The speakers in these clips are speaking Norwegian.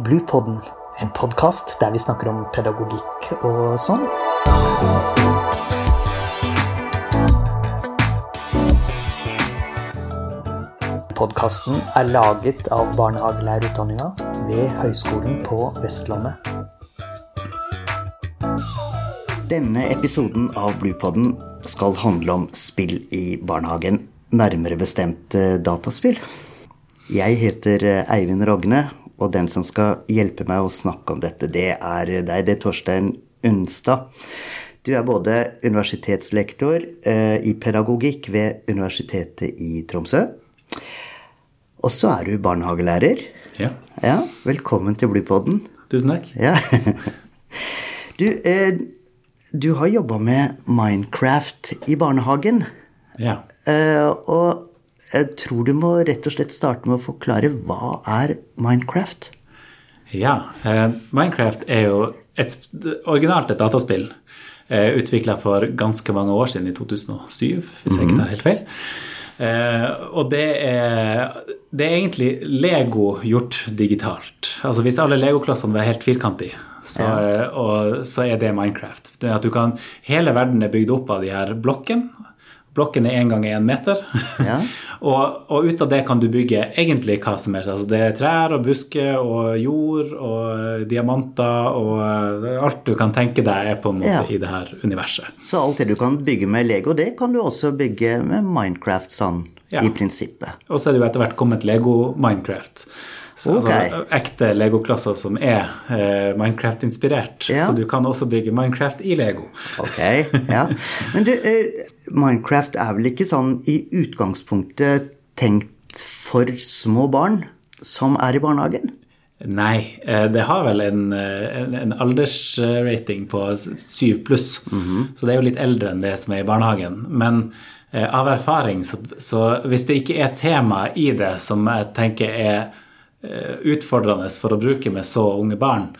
Bluepodden, en podkast der vi snakker om pedagogikk og sånn. Podkasten er laget av barnehagelærerutdanninga ved Høgskolen på Vestlandet. Denne episoden av Bluepodden skal handle om spill i barnehagen, nærmere bestemt eh, dataspill. Jeg heter eh, Eivind Rogne, og den som skal hjelpe meg å snakke om dette, det er deg, det er Torstein Unstad. Du er både universitetslektor eh, i pedagogikk ved Universitetet i Tromsø. Og så er du barnehagelærer. Ja, Ja, velkommen til Blypodden. tusen takk. Ja. Du, eh, du har jobba med Minecraft i barnehagen. Ja. Eh, og jeg tror du må rett og slett starte med å forklare hva er Minecraft? ja eh, Minecraft er jo et, originalt et dataspill eh, utvikla for ganske mange år siden, i 2007, hvis jeg ikke tar helt feil. Eh, og det er, det er egentlig Lego gjort digitalt. Altså Hvis alle legoklossene var helt firkantige, så, ja. og, så er det Minecraft. Det at du kan, Hele verden er bygd opp av de her blokkene. Blokken er én gang én meter. Ja. og, og ut av det kan du bygge egentlig hva som helst. Altså det er trær og busker og jord og diamanter og eh, alt du kan tenke deg er på en måte Ja. i det her universet. Så alt det du kan bygge med Lego, det kan du også bygge med Minecraft sånn Ja. i prinsippet. Og så er det jo etter hvert kommet Lego Minecraft. Så, Ok. Altså ekte Lego-klosser som er eh, Minecraft-inspirert. Ja. Så du kan også bygge Minecraft i Lego. Ok, ja. Men du, eh, Minecraft er vel ikke sånn i utgangspunktet tenkt for små barn som er i barnehagen? Nei, eh, det har vel en, eh, en, en aldersrating på syv pluss, så det er jo litt eldre enn det som er i barnehagen. Men eh, av erfaring, så, så hvis det ikke er tema i det som jeg tenker er utfordrende for å bruke med så unge barn,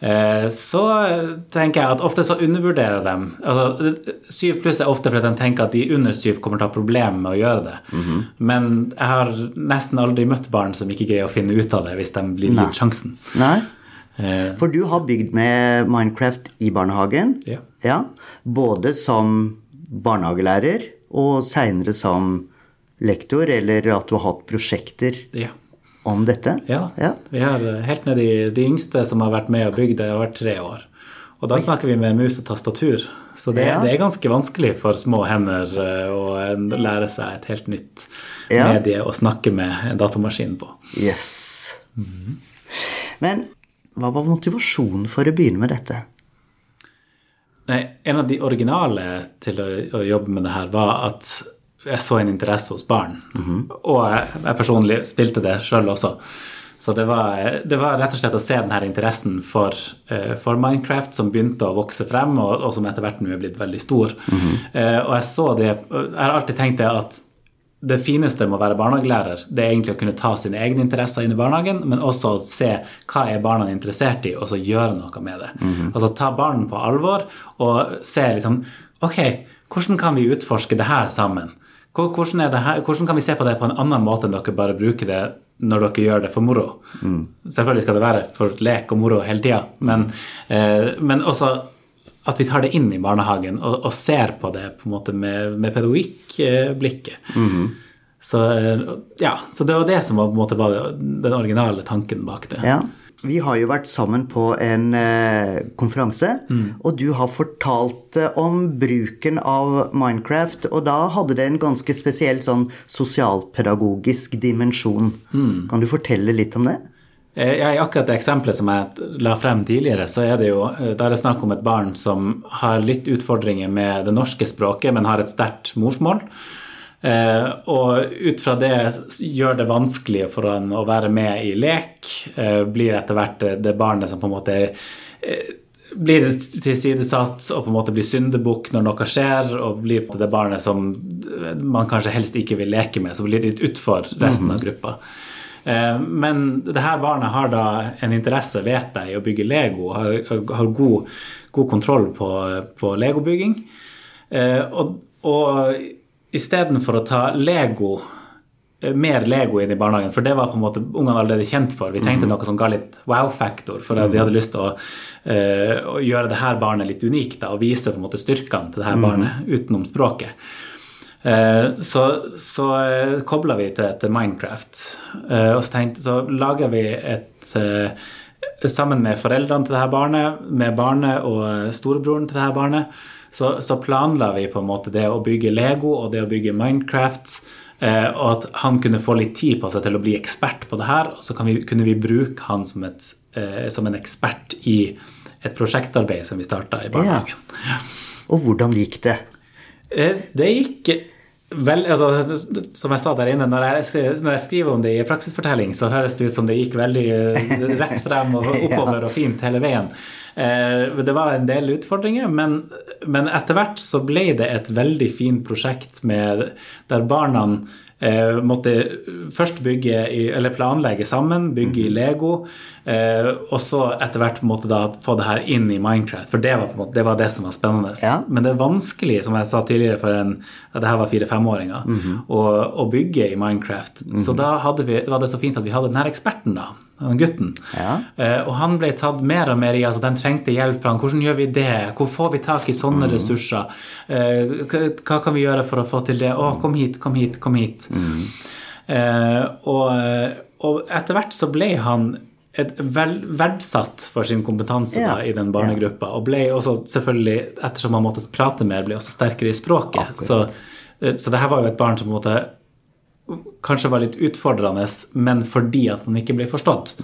eh, så tenker jeg at ofte så undervurderer de altså, Syv pluss er ofte fordi de tenker at de under syv kommer til å ha problemer med å gjøre det. Men jeg har nesten aldri møtt barn som ikke greier å finne ut av det hvis de blir gitt sjansen. Nei. Eh, For du har bygd med Minecraft i barnehagen. Ja. Både som barnehagelærer og seinere som lektor, eller at du har hatt prosjekter ja. Om dette. Ja. Vi har eh, helt ned i de yngste som har vært med og bygd det, har vært tre år. Og da snakker vi med mus og tastatur. Så det, Ja. det er ganske vanskelig for små hender eh, å eh, lære seg et helt nytt Ja. medie å snakke med en datamaskin på. Yes. Men hva var motivasjonen for å begynne med dette? Nei, en av de originale til å, å jobbe med det her var at jeg så en interesse hos barn. Og jeg, jeg personlig spilte det sjøl også. Så det var, det var rett og slett å se denne interessen for, eh, for Minecraft som begynte å vokse frem, og, og som etter hvert nå er blitt veldig stor. Eh, og jeg så det Jeg har alltid tenkt det at det fineste med å være barnehagelærer, det er egentlig å kunne ta sine egne interesser inn i barnehagen, men også å se hva er barna interessert i, og så gjøre noe med det. Altså ta barn på alvor og se liksom Ok, hvordan kan vi utforske det her sammen? Hvor- Hvordan, hvordan kan vi se på det på en annen måte enn dere bare bruker det når dere gjør det for moro? Selvfølgelig skal det være for lek og moro hele tida, men, eh, men også at vi tar det inn i barnehagen og, og ser på det på en måte med, med pedagogikkblikket. Så, eh, ja, så det var det som var, på en måte, var den originale tanken bak det. Ja. Vi har jo vært sammen på en eh, konferanse, og du har fortalt eh, om bruken av Minecraft, og da hadde det en ganske spesiell sånn sosialpedagogisk dimensjon. Kan du fortelle litt om det? Eh, Ja, I akkurat det eksempelet som jeg la frem tidligere, så er det jo der da er det snakk om et barn som har litt utfordringer med det norske språket, men har et sterkt morsmål. Eh, og ut fra det gjør det vanskelig for han å være med i lek. Eh, blir etter hvert det, barnet som på en måte eh, blir tilsidesatt og på en måte blir syndebukk når noe skjer, og blir det barnet som man kanskje helst ikke vil leke med, så blir det litt utfor resten av gruppa. Eh, Men det her barnet har da en interesse, vet jeg, i å bygge Lego, har, har god, god kontroll på, på legobygging. Eh, Og, og istedenfor å ta Lego mer Lego inn i barnehagen, for det var på en måte ungene allerede kjent for. Vi trengte noe som ga litt wow-faktor, for at vi hadde lyst til å, uh, å gjøre det her barnet litt unikt da, og vise på en måte styrkene til det her barnet utenom språket. Uh, så så uh, kobla vi til, til Minecraft, eh, og så, tenkte, så laga vi et eh, Sammen med foreldrene til det her barnet, med barnet og storebroren til det her barnet, så, så planla vi på en måte det å bygge Lego og det å bygge Minecraft. Eh, og at han kunne få litt tid på seg til å bli ekspert på det her. Og så kan vi, kunne vi bruke han som, et, eh, som en ekspert i et prosjektarbeid som vi starta i barnehagen. Og hvordan gikk det? Eh, Det gikk vel altså, Som jeg sa der inne, når jeg, når jeg skriver om det i praksisfortelling, så høres det ut som det gikk veldig eh, rett frem og oppover og fint hele veien. Eh, Det var en del utfordringer, men, men etter hvert så ble det et veldig fint prosjekt med, der barna eh, måtte først bygge eller planlegge sammen, bygge i Lego, eh, og så etter hvert på en måte da få det her inn i Minecraft. For det var, på en måte, det, var det som var spennende. Ja. Men det er vanskelig, som jeg sa tidligere, for en, at det her var fire-femåringer, å, å bygge i Minecraft. Så da hadde vi, var det så fint at vi hadde den her eksperten, da, den gutten. Ja. Eh, og han ble tatt mer og mer i altså Den trengte hjelp fra han. Hvordan gjør vi det? Hvor får vi tak i sånne ressurser? Eh, hva, hva kan vi gjøre for å få til det? Å, kom hit, kom hit, kom hit. Eh, og, og etter hvert så ble han et vel, verdsatt for sin kompetanse Ja, da, i den barnegruppa. Og ble også selvfølgelig, ettersom han måtte prate mer, ble også sterkere i språket. Akkurat. Så, eh, så det her var jo et barn som på en måte kanskje var litt utfordrende, men fordi at han ikke ble forstått.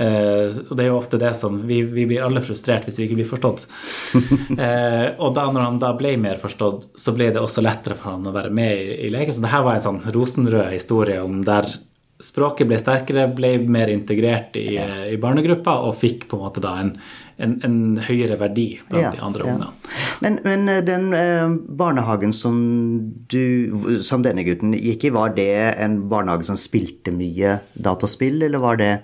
eh, og det er jo ofte det som Vi, vi blir alle frustrert hvis vi ikke blir forstått. eh, og da når han da ble mer forstått, så ble det også lettere for han å være med i, i leken. Så det her var en sånn rosenrød historie om der språket ble sterkere, ble mer integrert i, ja. i barnegruppa og fikk på en måte da en, en, en høyere verdi blant Ja, de andre ja. ungene. Men, men eh, den eh, barnehagen som, du, som denne gutten gikk i, var det en barnehage som spilte mye dataspill, eller var det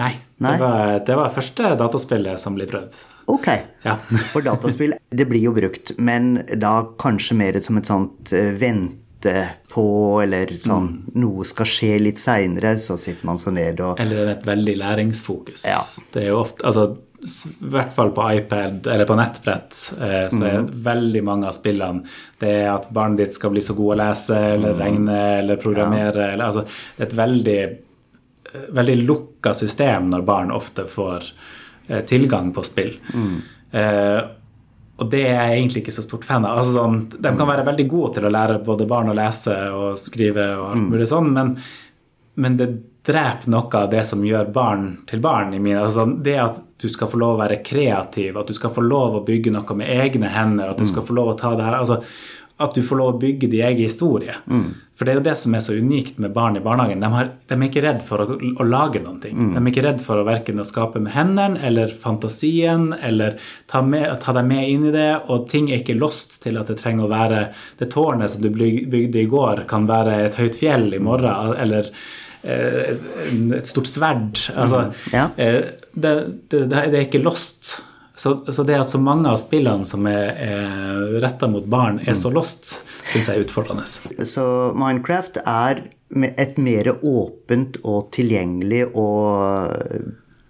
Nei, Nei? Det, var, det var første dataspillet som ble prøvd. Ok. Ja. For dataspill, det blir jo brukt, men da kanskje mer som et sånt eh, vente på, eller sånn noe skal skje litt seinere, så sitter man så ned og Eller et veldig læringsfokus. Ja. Det er jo ofte altså, I hvert fall på iPad eller på nettbrett eh, så er veldig mange av spillene det er at barnet ditt skal bli så god å lese eller regne eller programmere. Eller, altså, det er et veldig, eh, veldig lukka system når barn ofte får eh, tilgang på spill. Eh, og det er jeg egentlig ikke så stort fan av. Altså, sånn, de kan være veldig gode til å lære både barn å lese og skrive og alt mulig sånn, men men det dreper noe av det som gjør barn til barn. i mine, altså Det at du skal få lov å være kreativ, at du skal få lov å bygge noe med egne hender, at du skal få lov å ta det her altså At du får lov å bygge din egen historie. For det er jo det som er så unikt med barn i barnehagen. De, har, de er ikke redd for å, å lage noen ting. De er ikke redd for å verken å skape med hendene eller fantasien eller ta, med, ta deg med inn i det. Og ting er ikke lost til at det trenger å være Det tårnet som du bygde i går, kan være et høyt fjell i morgen, eller eh, et stort sverd. Altså, Ja. eh, det, det, det er ikke lost. Så, så det at så mange av spillene som er, er retta mot barn, er så lost, syns jeg er utfordrende. Så Minecraft er et mer åpent og tilgjengelig og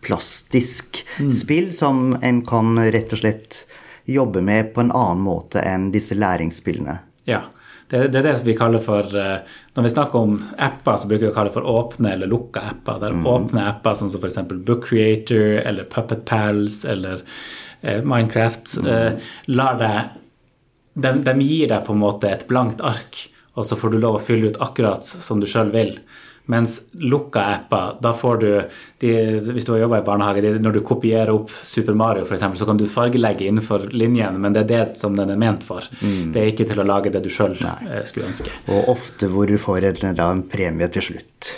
plastisk spill som en kan rett og slett jobbe med på en annen måte enn disse læringsspillene. Ja. Det, det er det vi kaller for eh, Når vi snakker om apper, så bruker vi å kalle det for åpne eller lukka apper. Der åpne apper som f.eks. Book Creator eller Puppet Pals eller eh, Minecraft eh, lar deg de, de gir deg på en måte et blankt ark, og så får du lov å fylle ut akkurat som du sjøl vil. Mens lukka apper, da får du de, Hvis du har jobba i barnehage, de, når du kopierer opp Super Mario f.eks., så kan du fargelegge innenfor linjen, men det er det som den er ment for. Det er ikke til å lage det du sjøl skulle ønske. Og ofte hvor du får en, en premie til slutt.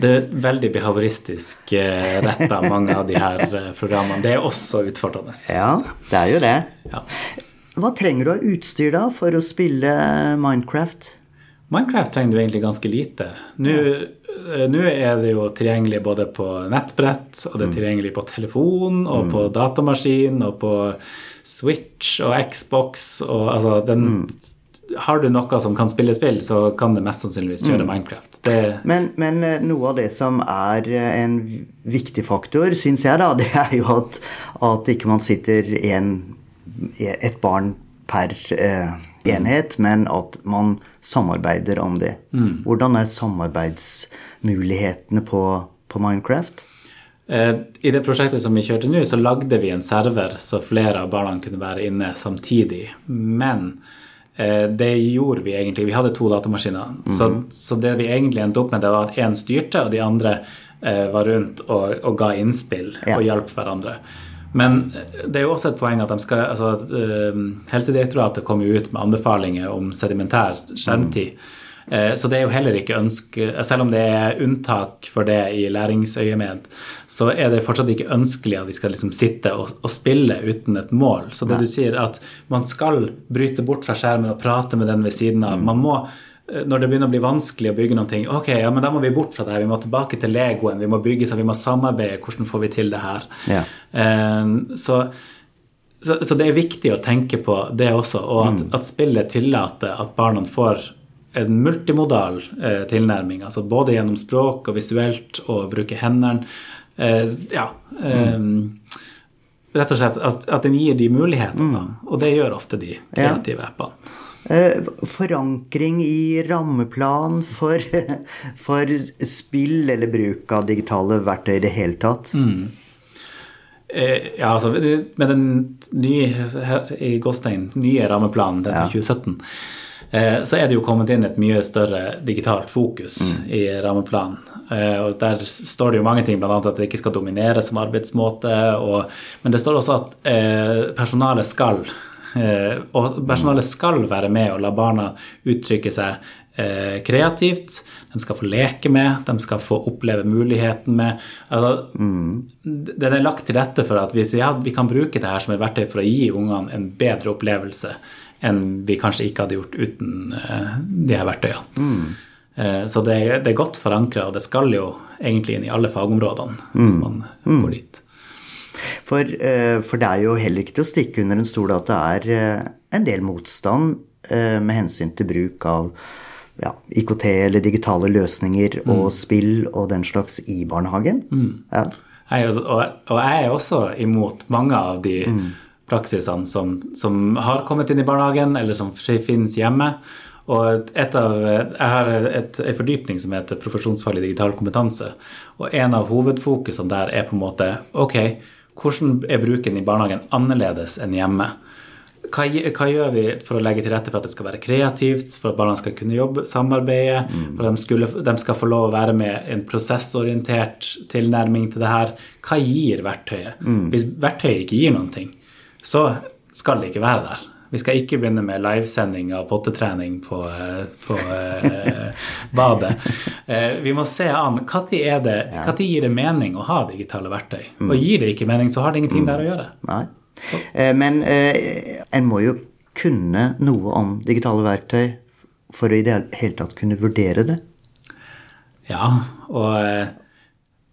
Det er veldig behavioristisk eh, retta, mange av de her eh, programmene. Det er også utfordrende. Ja, det er jo det. Ja. Hva trenger du av utstyr da for å spille Minecraft? Minecraft trenger du egentlig ganske lite. Nå ja. nå er det jo tilgjengelig både på nettbrett, og det er tilgjengelig på telefon, og på datamaskin, og på Switch og Xbox, og altså den har du noe som kan spille spill, så kan det mest sannsynligvis kjøre Minecraft. Det, Men, men eh, noe av det som er eh, en viktig faktor, syns jeg, da, det er jo at, at ikke man sitter en, et barn per eh, enhet, men at man samarbeider om det. Hvordan er samarbeidsmulighetene på, på Minecraft? Eh, I det prosjektet som vi kjørte nå, så lagde vi en server så flere av barna kunne være inne samtidig. Men det gjorde vi egentlig. Vi hadde to datamaskiner. så, så det vi egentlig endte opp med, det var at én styrte, og de andre eh, var rundt og, og ga innspill Ja. og hjalp hverandre. Men eh, det er jo også et poeng at, skal, altså eh, Helsedirektoratet kom jo ut med anbefalinger om sedimentær skjermtid. Eh, Så det er jo heller ikke ønske Selv om det er unntak for det i læringsøyemed, så er det fortsatt ikke ønskelig at vi skal liksom sitte og, og spille uten et mål. Så det du sier, at man skal bryte bort fra skjermen og prate med den ved siden av. Man må eh, når det begynner å bli vanskelig å bygge noen ting, ok, ja, men da må vi bort fra det her. Vi må tilbake til legoen, vi må bygge seg, vi må samarbeide. Hvordan får vi til det her? Ja. Eh, så, så, så det er viktig å tenke på det også, og at, at spillet tillater at barna får en multimodal eh, tilnærming, altså både gjennom språk og visuelt og bruke hendene. Eh, ja. Eh, rett og slett at, at den gir de mulighetene, Mm. og det gjør ofte de kreative appene. Eh, Forankring i rammeplan for, for spill eller bruk av digitale verktøy i det hele tatt. Eh, ja, altså med den nye i Gåstein, nye rammeplanen, den ja. 2017, eh, så er det jo kommet inn et mye større digitalt fokus i rammeplanen. Eh, og Der står det jo mange ting, bl.a. at det ikke skal dominere som arbeidsmåte. Og, men det står også at eh, personalet skal eh, Og personalet skal være med og la barna uttrykke seg eh, kreativt. De skal få leke med, de skal få oppleve muligheten med. Altså, Den er lagt til rette for at vi, ja, vi kan bruke det her som et verktøy for å gi ungene en bedre opplevelse enn vi kanskje ikke hadde gjort uten eh, de her verktøyene. Mm. så det, er- det er godt forankra, og det skal jo egentlig inn i alle fagområdene hvis man går dit. For, eh, for det er jo heller ikke til å stikke under en stol at det er eh, en del motstand eh, med hensyn til bruk av ja, IKT eller digitale løsninger og spill og den slags i barnehagen. Ja. Jeg, og, og jeg er også imot mange av de praksisene som, som har kommet inn i barnehagen, eller som finnes hjemme. Og et av, jeg har et, en fordypning som heter profesjonsfaglig digital kompetanse. Og en av hovedfokusene der er på en måte ok, hvordan er bruken i barnehagen annerledes enn hjemme? Hva, hva gjør vi for å legge til rette for at det skal være kreativt, for at barna skal kunne jobbe, samarbeide, for at de, skulle, de skal få lov å være med i en prosessorientert tilnærming til det her? Hva gir verktøyet? Hvis verktøyet ikke gir noen ting, så skal det ikke være der. Vi skal ikke begynne med livesending av pottetrening på, eh, på eh, badet. Eh, vi må se an når det, hva gir det mening å ha digitale verktøy. Og gir det ikke mening, så har det ingenting der å gjøre. Nei. Eh, Men eh, en må jo kunne noe om digitale verktøy for å i det hele tatt kunne vurdere det. Ja, og,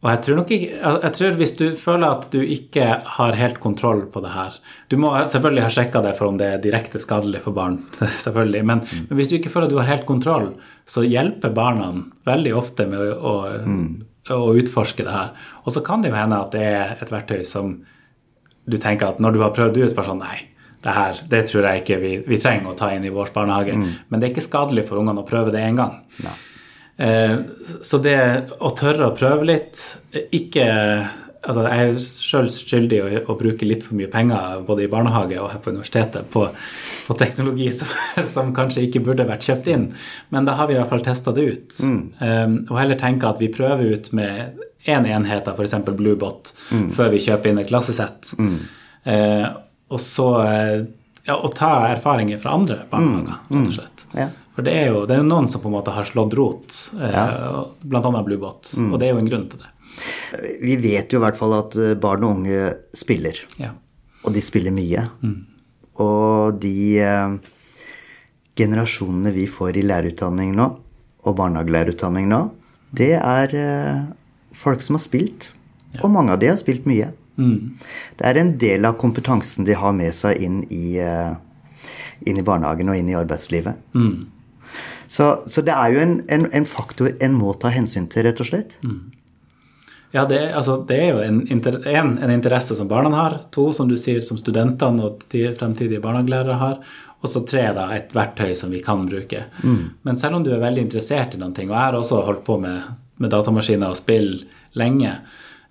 og jeg tror nok ikke jeg tror Hvis du føler at du ikke har helt kontroll på det her Du må selvfølgelig ha sjekka det for om det er direkte skadelig for barn, selvfølgelig, men, men hvis du ikke føler at du har helt kontroll, så hjelper barna veldig ofte med å, å, å utforske det her. Og så kan det jo hende at det er et verktøy som du tenker at når du har prøvd ut, bare sånn Nei, det her det tror jeg ikke vi, vi trenger å ta inn i vår barnehage. Men det er ikke skadelig for ungene å prøve det én gang. Eh, så det å tørre å prøve litt ikke altså Jeg er sjøl skyldig i å, å bruke litt for mye penger både i barnehage og her på universitetet på, på teknologi som, som kanskje ikke burde vært kjøpt inn. Men da har vi i hvert fall testa det ut. Eh, og heller tenke at vi prøver ut med én enhet av f.eks. Bluebot før vi kjøper inn et klassesett. Eh, og så eh, ja, og ta erfaringer fra andre barnehager, rett og slett. Ja. For det er jo det er noen som på en måte har slått rot, ja. blant annet Bluebot. Og det er jo en grunn til det. Vi vet jo i hvert fall at eh, barn og unge spiller. Ja. Og de spiller mye. Og de eh, generasjonene vi får i lærerutdanning nå, og barnehagelærerutdanning nå, det er eh, folk som har spilt. Og mange av de har spilt mye. Det er en del av kompetansen de har med seg inn i, eh, inn i barnehagen og inn i arbeidslivet. Så, så, det er jo en, en, en, faktor en må ta hensyn til, rett og slett. Ja, det, altså, det, er jo en, en, en interesse som barna har. To, som du sier, som studentene og de fremtidige barnehagelærere har. Og så tre, da, et verktøy som vi kan bruke. Mm. Men selv om du er veldig interessert i noen ting, og jeg har også holdt på med, med datamaskiner og spill lenge,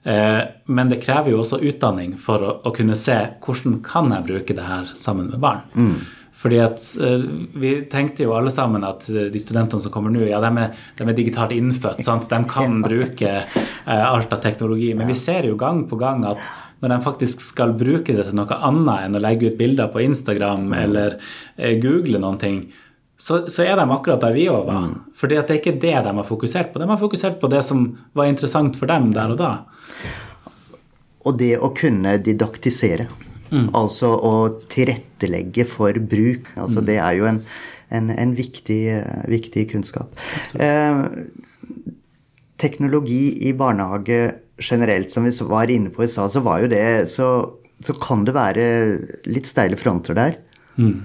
eh, men det krever jo også utdanning for å, å, kunne se hvordan kan jeg bruke det her sammen med barn. Mm. Fordi at uh, Vi tenkte jo alle sammen at uh, de studentene som kommer nå, ja, de er, de er digitalt innfødt. Sant? De kan bruke uh, alt av teknologi. Men vi ser jo gang på gang at når de faktisk skal bruke det til noe annet enn å legge ut bilder på Instagram eller google noen ting, så, så, er de akkurat der vi òg var. Mm. Fordi at det er ikke det de har fokusert på. De har fokusert på det som var interessant for dem der og da. Og det å kunne didaktisere. Mm. Altså å tilrettelegge for bruk. Altså mm. Det er jo en, en, en viktig, viktig, kunnskap. Eh, teknologi i barnehage generelt, som vi var inne på i stad, så var jo det så, så, kan det være litt steile fronter der. Mm.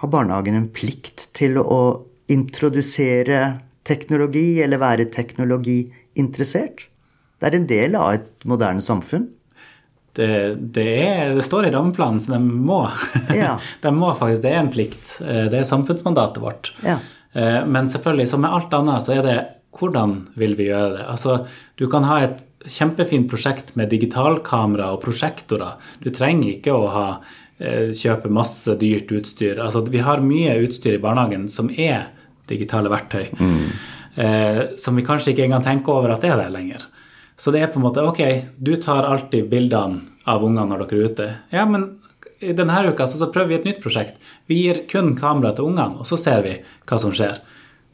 Har barnehagen en plikt til å introdusere teknologi, eller være teknologiinteressert? Det er en del av et moderne samfunn det, det, er, det, står i rammeplanen, så de må. Ja. de må faktisk, Det er en plikt. Eh, det er samfunnsmandatet vårt. Ja. Eh, men selvfølgelig, som med alt annet, så er det hvordan vil vi gjøre det? Altså, Du kan ha et kjempefint prosjekt med digitalkamera og prosjektorer. Du trenger ikke å ha, eh, kjøpe masse dyrt utstyr. Altså, vi har mye utstyr i barnehagen som er digitale verktøy. Mm. Eh, som vi kanskje ikke engang tenker over at det er der lenger. Så det er på en måte ok, du tar alltid bildene av ungene når dere er ute. Ja, men denne uka så, så prøver vi et nytt prosjekt. Vi gir kun kamera til ungene, og så ser vi hva som skjer.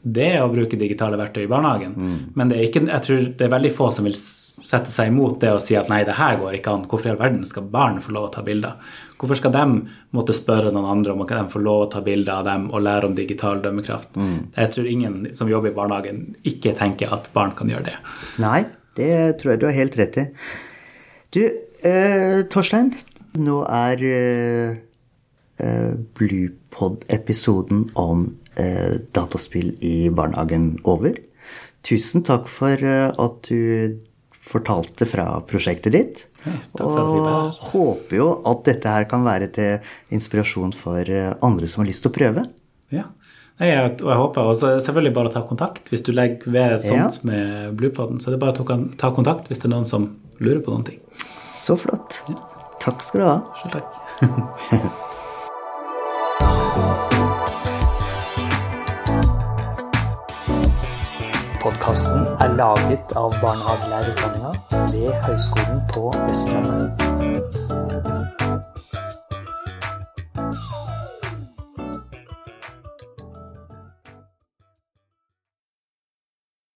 Det er å bruke digitale verktøy i barnehagen. Mm. Men det ikke, jeg tror det er veldig få som vil sette seg imot det og si at nei, det her går ikke an. Hvorfor i all verden skal barn få lov å ta bilder? Hvorfor skal de måtte spørre noen andre om at de får lov å ta bilder av dem og lære om digital dømmekraft? Mm. Jeg tror ingen som jobber i barnehagen, ikke tenker at barn kan gjøre det. Nei, det tror jeg du har helt rett i. Du, eh, Torstein. Nå er eh, eh, Bluepod-episoden om eh, dataspill i barnehagen over. Tusen takk for eh, at du fortalte fra prosjektet ditt. Ja, og håper jo at dette her kan være til inspirasjon for eh, andre som har lyst til å prøve. Ja, jeg, og jeg håper også selvfølgelig bare ta kontakt hvis du legger ved et sånt ja. med Bluepoden. Så det er bare å ta, ta, kontakt hvis det er noen som lurer på noen ting. Så flott. Yes. Takk skal du ha. Selv takk. Podkasten er laget av barnehagelærerutdanninga ved Høgskolen på Vestlandet.